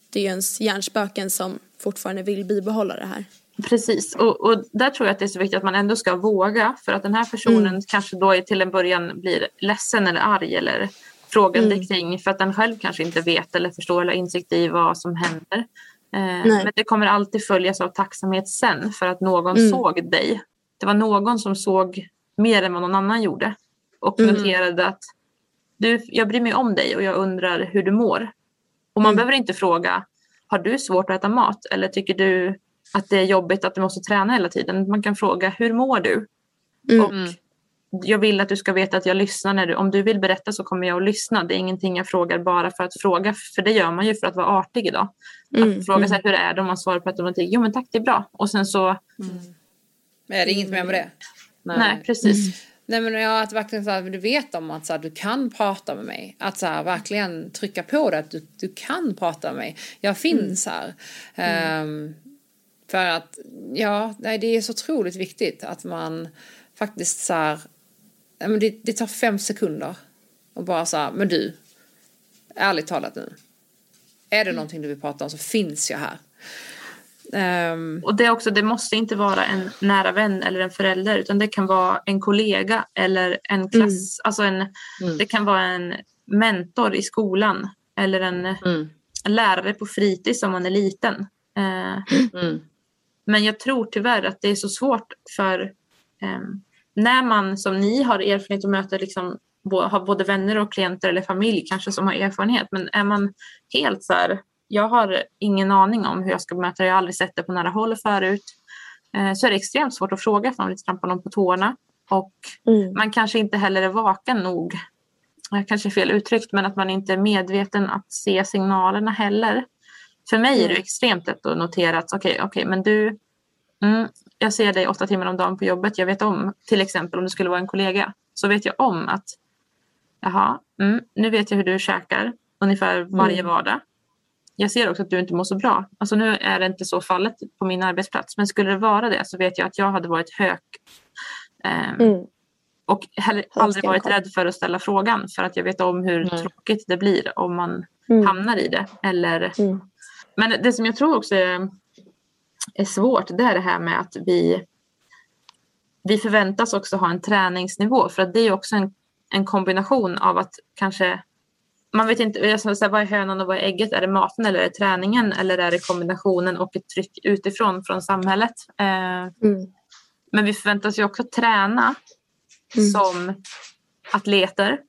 det är ju ens hjärnspöken som fortfarande vill bibehålla det här. Precis, och, och där tror jag att det är så viktigt att man ändå ska våga för att den här personen kanske då till en början blir ledsen eller arg eller frågande kring för att den själv kanske inte vet eller förstår eller har insikt i vad som händer. Eh, men det kommer alltid följas av tacksamhet sen för att någon såg dig. Det var någon som såg mer än vad någon annan gjorde och noterade att du, jag bryr mig om dig och jag undrar hur du mår. Och man behöver inte fråga, har du svårt att äta mat eller tycker du att det är jobbigt att du måste träna hela tiden? Man kan fråga, hur mår du? Och jag vill att du ska veta att jag lyssnar. När du, om du vill berätta så kommer jag att lyssna. Det är ingenting jag frågar bara för att fråga. För det gör man ju för att vara artig idag. Att fråga så här, hur är det om man svarar på automatik. Jo men tack det är bra. Och sen så, Men är det inget mer med det? nej, precis. Nej men jag att verkligen så här, du vet om att så här, du kan prata med mig. Att så här, verkligen trycka på det att du, du kan prata med mig. Jag finns här. Ehm, för att, ja, nej, det är så otroligt viktigt att man faktiskt så här, nej, men det, det tar fem sekunder. Och bara så här, men du, ärligt talat nu. Är det någonting du vill prata om så finns jag här. Ehm, Och det, också, det måste inte vara en nära vän eller en förälder utan det kan vara en kollega eller en klass. Alltså en, Det kan vara en mentor i skolan eller en, en lärare på fritids om man är liten. Eh, Men jag tror tyvärr att det är så svårt för eh, när man som ni har erfarenhet och möter liksom, har både vänner och klienter eller familj kanske som har erfarenhet. Men är man helt så här, jag har ingen aning om hur jag ska bemöta det, jag har aldrig sett det på nära håll förut. Eh, så är det extremt svårt att fråga för man vill trampa någon på tårna. Och man kanske inte heller är vaken nog, eh, kanske är fel uttryckt, men att man inte är medveten att se signalerna heller. För mig är det extremt lätt att notera att okej, okej, men du, mm, jag ser dig åtta timmar om dagen på jobbet. Jag vet om, till exempel om det skulle vara en kollega, så vet jag om att jaha, mm, nu vet jag hur du käkar ungefär varje vardag. Jag ser också att du inte mår så bra. Alltså nu är det inte så fallet på min arbetsplats, men skulle det vara det så vet jag att jag hade varit hög ehm, och heller aldrig varit rädd för att ställa frågan för att jag vet om hur tråkigt det blir om man hamnar i det. Eller... Men det som jag tror också är, är svårt det är det här med att vi, vi förväntas också ha en träningsnivå för att det är också en, en kombination av att kanske man vet inte jag ska säga, vad är hönan och vad är ägget. Är det maten eller är det träningen eller är det kombinationen och ett tryck utifrån från samhället. Eh, Men vi förväntas ju också träna som atleter.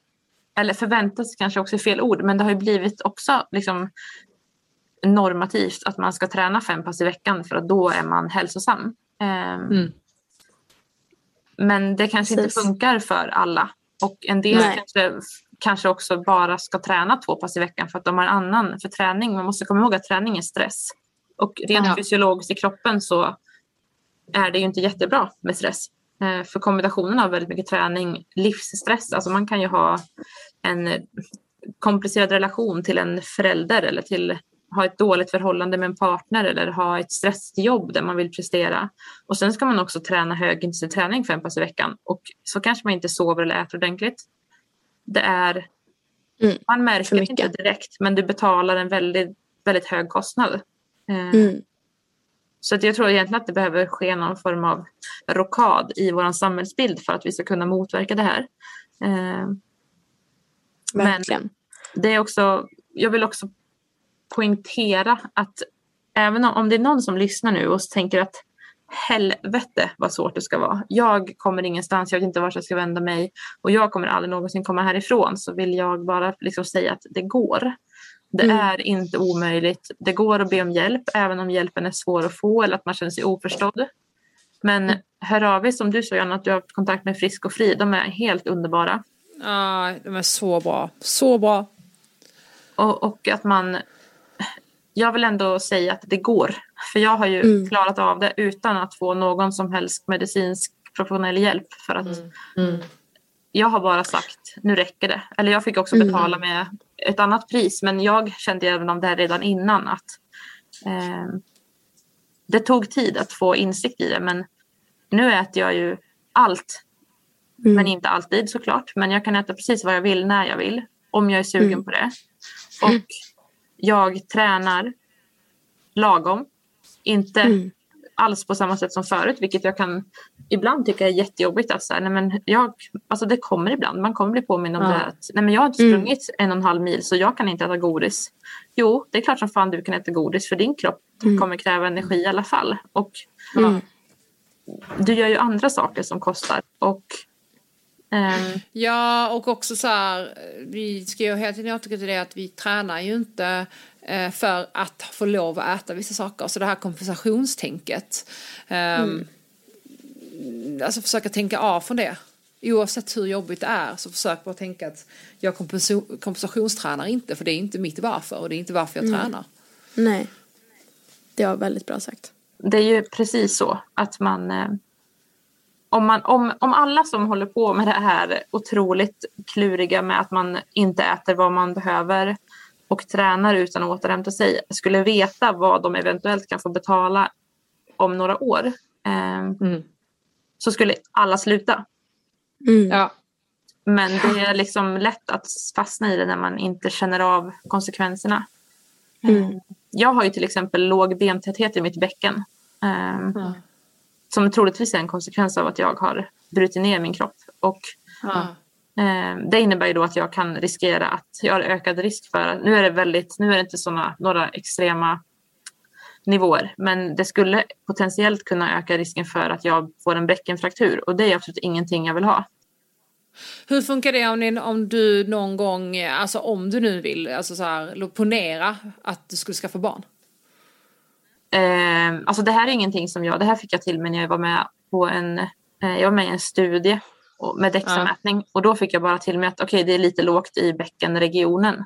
Eller förväntas kanske också fel ord men det har ju blivit också liksom normativt att man ska träna fem pass i veckan för att då är man hälsosam. Eh, Men det kanske inte Precis. funkar för alla. Och en del Nej. kanske, kanske också bara ska träna två pass i veckan för att de har annan för träning. Man måste komma ihåg att träning är stress. Och rent Ja. fysiologiskt i kroppen så är det ju inte jättebra med stress. Eh, För kombinationen av väldigt mycket träning, livsstress, alltså man kan ju ha en komplicerad relation till en förälder eller till ha ett dåligt förhållande med en partner eller ha ett stressigt jobb där man vill prestera. Och sen ska man också träna högintensiv träning fem pass i veckan och så kanske man inte sover eller äter ordentligt. Det är, Mm, man märker det inte direkt men du betalar en väldigt, väldigt hög kostnad. Eh, Mm. Så att jag tror egentligen att det behöver ske någon form av rockad i vår samhällsbild för att vi ska kunna motverka det här. Eh, Verkligen. Men det är också, jag vill också poängtera att även om, det är någon som lyssnar nu och tänker att helvete vad svårt det ska vara. Jag kommer ingenstans, jag vet inte vart jag ska vända mig och jag kommer aldrig någonsin komma härifrån så vill jag bara liksom säga att det går. Det Mm. är inte omöjligt. Det går att be om hjälp även om hjälpen är svår att få eller att man känner sig oförstådd. Men Mm. hör av er som du sa Johanna att du har haft kontakt med Frisk och Fri. De är helt underbara. Ja, de är så bra. Så bra. Och, och att man... Jag vill ändå säga att det går. För jag har ju Mm. klarat av det utan att få någon som helst medicinsk professionell hjälp. För att Mm. jag har bara sagt nu räcker det. Eller jag fick också Mm. betala med ett annat pris. Men jag kände även om det här redan innan att eh, det tog tid att få insikt i det. Men nu äter jag ju allt. Mm. Men inte alltid såklart. Men jag kan äta precis vad jag vill när jag vill. Om jag är sugen Mm. på det. Och jag tränar lagom. Inte Mm. alls på samma sätt som förut. Vilket jag kan ibland tycka är jättejobbigt. Att så här, nej men jag, alltså det kommer ibland. Man kommer bli påmind om Ja. det. Att, nej men jag har inte Mm. sprungit en och en halv mil så jag kan inte äta godis. Jo, det är klart som fan du kan äta godis. För din kropp Mm. kommer kräva energi i alla fall. Och Mm. du gör ju andra saker som kostar. Och ehm, Ja, och också så här, vi ska ju hela tiden återgå till det att vi tränar ju inte eh, för att få lov att äta vissa saker. Så det här kompensationstänket. ehm, Alltså försöka tänka av från det. Oavsett hur jobbigt det är så försök bara tänka att jag kompensa- kompensationstränar inte för det är inte mitt varför och det är inte varför jag tränar. Nej. Det var väldigt bra sagt. det är ju precis så att man, eh, om, man om, om alla som håller på med det här otroligt kluriga med att man inte äter vad man behöver och tränar utan att återhämta sig skulle veta vad de eventuellt kan få betala om några år eh, Mm. så skulle alla sluta. Mm. Ja. Men det är liksom lätt att fastna i det när man inte känner av konsekvenserna. Mm. Jag har ju till exempel låg bentäthet i mitt bäcken. eh, Ja. Som troligtvis är en konsekvens av att jag har brutit ner min kropp. Och Ja. eh, det innebär ju då att jag kan riskera att jag har ökad risk för, nu är det väldigt, nu är det inte såna, några extrema nivåer, men det skulle potentiellt kunna öka risken för att jag får en bäckenfraktur och det är absolut ingenting jag vill ha. Hur funkar det om, ni, om du någon gång, alltså om du nu vill, alltså så här, ponera att du skulle skaffa barn? Eh, alltså det här är ingenting som jag, det här fick jag till mig när jag var med på en, eh, jag var med i en studie med DEXA-mätning och då fick jag bara till mig att okej det är lite lågt i bäckenregionen.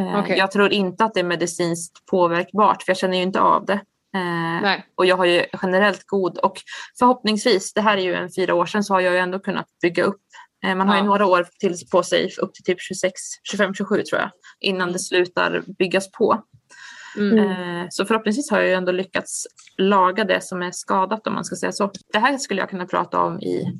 Eh, Okej. Jag tror inte att det är medicinskt påverkbart för jag känner ju inte av det. Eh, och jag har ju generellt god och förhoppningsvis, det här är ju en fyra år sedan så har jag ju ändå kunnat bygga upp. Eh, man har ju Ja. några år till, på sig upp till typ 26, 25, 27 tror jag innan det slutar byggas på. Mm. Eh, Så förhoppningsvis har jag ändå lyckats laga det som är skadat om man ska säga så. Det här skulle jag kunna prata om i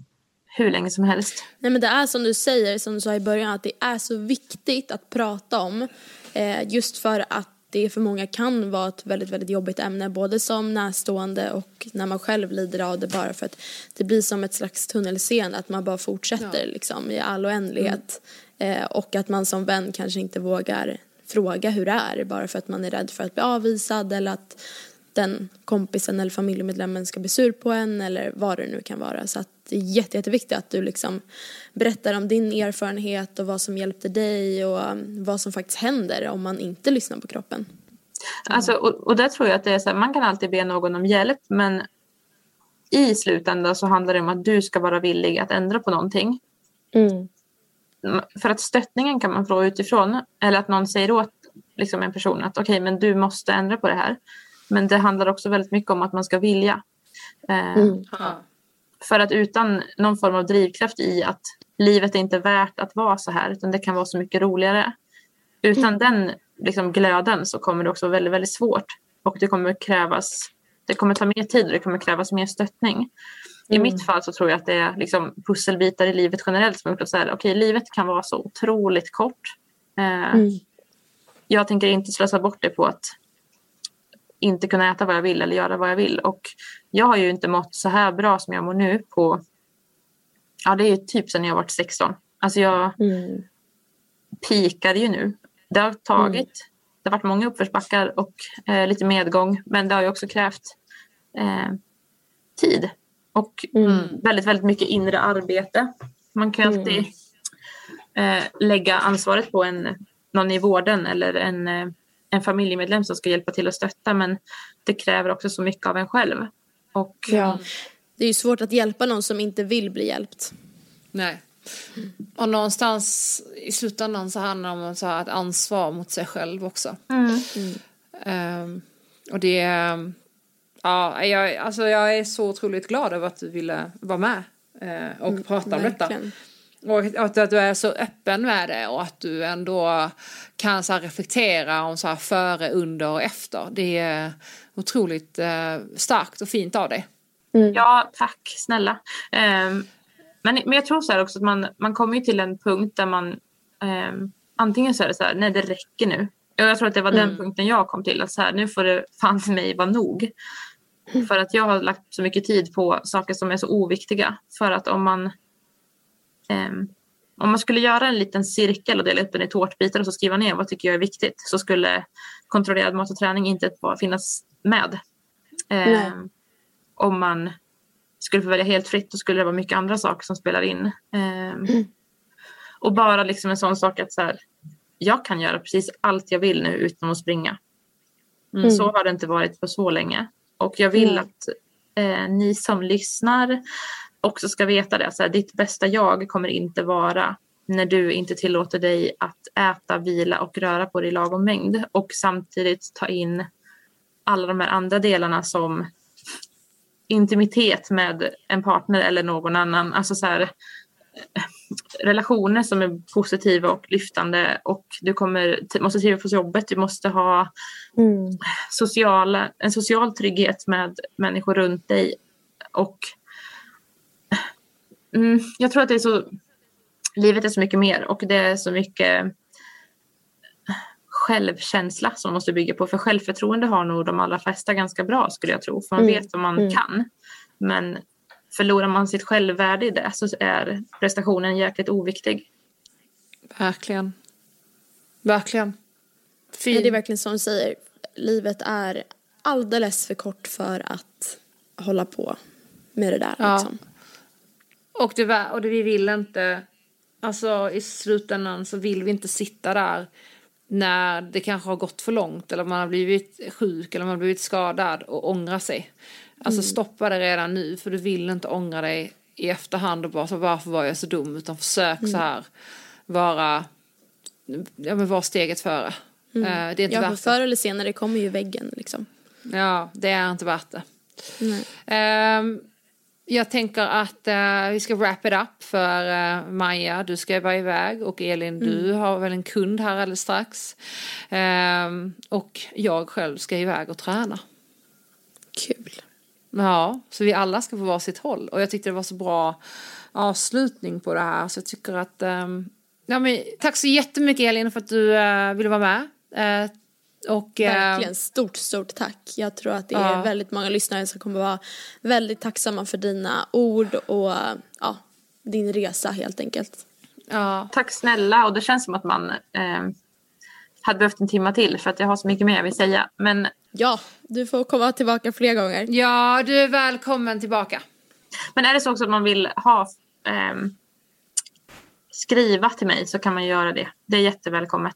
hur länge som helst. Nej men det är som du säger, som du sa i början, att det är så viktigt att prata om. Eh, just för att det för många kan vara ett väldigt, väldigt jobbigt ämne. Både som närstående och när man själv lider av det bara för att det blir som ett slags tunnelseende. Att man bara fortsätter liksom i all oändlighet. Eh, och att man som vän kanske inte vågar fråga hur det är bara för att man är rädd för att bli avvisad eller att den kompisen eller familjemedlemmen ska bli sur på en eller vad det nu kan vara. Så att det är jätte, jätteviktigt att du liksom berättar om din erfarenhet och vad som hjälpte dig och um, vad som faktiskt händer om man inte lyssnar på kroppen. Alltså, och, och där tror jag att det är så här, man kan alltid be någon om hjälp men i slutändan så handlar det om att du ska vara villig att ändra på någonting. M- För att stöttningen kan man få utifrån eller att någon säger åt liksom en person att okej men du måste ändra på det här. Men det handlar också väldigt mycket om att man ska vilja. Eh, Ja. För att utan någon form av drivkraft i att livet är inte värt att vara så här utan det kan vara så mycket roligare. Utan den liksom, glöden så kommer det också vara väldigt, väldigt svårt. Och det kommer krävas, det kommer ta mer tid och det kommer krävas mer stöttning. I mitt fall så tror jag att det är liksom pusselbitar i livet generellt som har gjort att så här, okej, livet kan vara så otroligt kort. Eh, Jag tänker inte slösa bort det på att inte kunna äta vad jag vill eller göra vad jag vill. Och jag har ju inte mått så här bra som jag mår nu på, ja det är typ sedan jag var 16. Alltså jag mm. pikar ju nu. Det har tagit, mm. det har varit många uppförsbackar och eh, lite medgång men det har ju också krävt eh, tid och mm. väldigt, väldigt mycket inre arbete. Man kan alltid mm eh, lägga ansvaret på en, någon i vården eller en, eh, en familjemedlem som ska hjälpa till att stötta men det kräver också så mycket av en själv. Och, ja. Det är ju svårt att hjälpa någon som inte vill bli hjälpt. Nej. Och någonstans i slutändan så handlar det om så här, ett ansvar mot sig själv också. Mm. Mm. Um, och det ja, jag, alltså jag är så otroligt glad över att du ville vara med uh, och mm, prata om verkligen. detta. Och att, att du är så öppen med det och att du ändå kan så reflektera om så här före, under och efter. Det är otroligt eh, starkt och fint av dig. Mm. Ja, tack snälla. Um, men, men jag tror så här också att man, man kommer till en punkt där man um, antingen så är det så här, nej det räcker nu. Jag tror att det var mm. den punkten jag kom till, att så här, nu får det fan för mig vara nog. Mm. För att jag har lagt så mycket tid på saker som är så oviktiga. För att om man Um, om man skulle göra en liten cirkel och dela upp den i tårtbitar och så skriva ner vad tycker jag är viktigt så skulle kontrollerad mat och träning inte finnas med. Um, om man skulle få välja helt fritt då skulle det vara mycket andra saker som spelar in. Mm. Och bara liksom en sån sak att så här, jag kan göra precis allt jag vill nu utan att springa. Mm. Så har det inte varit på så länge. Och jag vill mm. att eh, ni som lyssnar också ska veta det. Så här, ditt bästa jag kommer inte vara när du inte tillåter dig att äta, vila och röra på dig i lagom mängd och samtidigt ta in alla de här andra delarna som intimitet med en partner eller någon annan. Alltså så här, relationer som är positiva och lyftande och du kommer, måste trivas på jobbet, du måste ha mm. sociala, en social trygghet med människor runt dig och mm, jag tror att det är så, livet är så mycket mer och det är så mycket självkänsla som man måste bygga på. För självförtroende har nog de allra flesta ganska bra skulle jag tro. För man mm. vet vad man mm. kan. Men förlorar man sitt självvärde i det så är prestationen jäkligt oviktig. Verkligen. Verkligen. Fin. Det är verkligen som du säger. Livet är alldeles för kort för att hålla på med det där. Ja. Liksom. Och, det, och det, vi vill inte, alltså i slutändan så vill vi inte sitta där när det kanske har gått för långt eller man har blivit sjuk eller man har blivit skadad och ångra sig. Alltså mm. stoppa det redan nu för du vill inte ångra dig i efterhand och bara så varför var jag så dum utan försök mm. så här vara, ja men var steget före. Mm. Uh, det är inte ja, värt för förr eller senare kommer ju väggen liksom. Ja, det är inte värt det. Um, jag tänker att uh, vi ska wrap it up för uh, Maja, du ska vara iväg och Elin mm. du har väl en kund här alldeles strax. Uh, och jag själv ska iväg och träna. Kul. Ja, så vi alla ska få vara sitt håll och jag tyckte det var så bra avslutning på det här så jag tycker att um, ja, men, tack så jättemycket Elin för att du uh, ville vara med. Och, eh, Verkligen, stort, stort tack. Jag tror att det är ja. väldigt många lyssnare som kommer vara väldigt tacksamma för dina ord och ja, din resa helt enkelt. Ja. Tack snälla och det känns som att man eh, hade behövt en timme till för att jag har så mycket mer jag vill säga. Men... Ja, du får komma tillbaka fler gånger. Ja, du är välkommen tillbaka. Men är det så också att man vill ha eh, skriva till mig så kan man göra det. Det är jättevälkommet.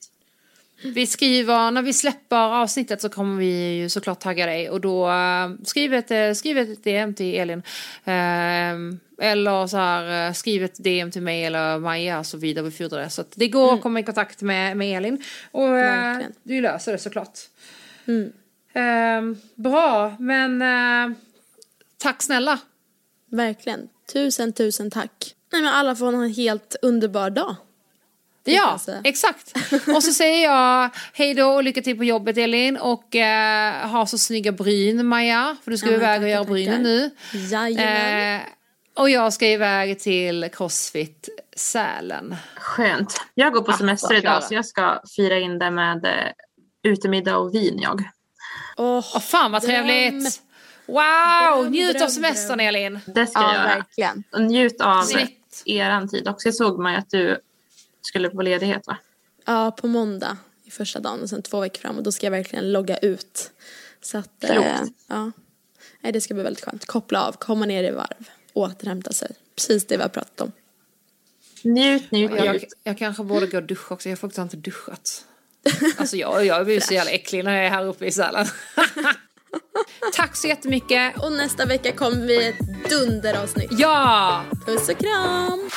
Vi skriver, när vi släpper avsnittet så kommer vi ju såklart tagga dig och då uh, skriv, ett, skriv ett DM till Elin. Uh, eller så här, uh, skriv ett DM till mig eller Maja så vidarebefordrar det. Så att det går mm. att komma i kontakt med, med Elin. Och uh, du löser det såklart. Mm. Ehm, bra, men tack snälla. Verkligen. Tusen, tusen tack. Nej men alla får en helt underbar dag. Ja, exakt. Och så säger jag hej då och lycka till på jobbet Elin och eh, ha så snygga bryn Maja, för du ska ja, iväg och göra brynen nu. Jajamän. Eh, och jag ska iväg till Crossfit Sälen. Skönt. Jag går på semester idag så jag ska fira in det med eh, utemiddag och vin jag. Åh, Åh fan vad dröm. trevligt! Wow! Dröm, Njut dröm, av semestern dröm. Elin. Det ska Ja, jag göra. verkligen. Och njut av Snyggt. eran tid också. Jag såg man ju att du skulle på ledighet va? Ja, på måndag i första dagen och sen två veckor fram och då ska jag verkligen logga ut. Så att, eh, ja. Nej, det ska bli väldigt skönt. Koppla av, komma ner i varv, återhämta sig. Precis det vi har pratat om. Njut, njut, Jag, njut. jag kanske borde gå och duscha också, jag har faktiskt inte duschat. Alltså jag, jag blir så jävla äcklig när jag är här uppe i Sälen. Tack så jättemycket. Och nästa vecka kommer vi ett dunderavsnitt. Ja! Puss och kram!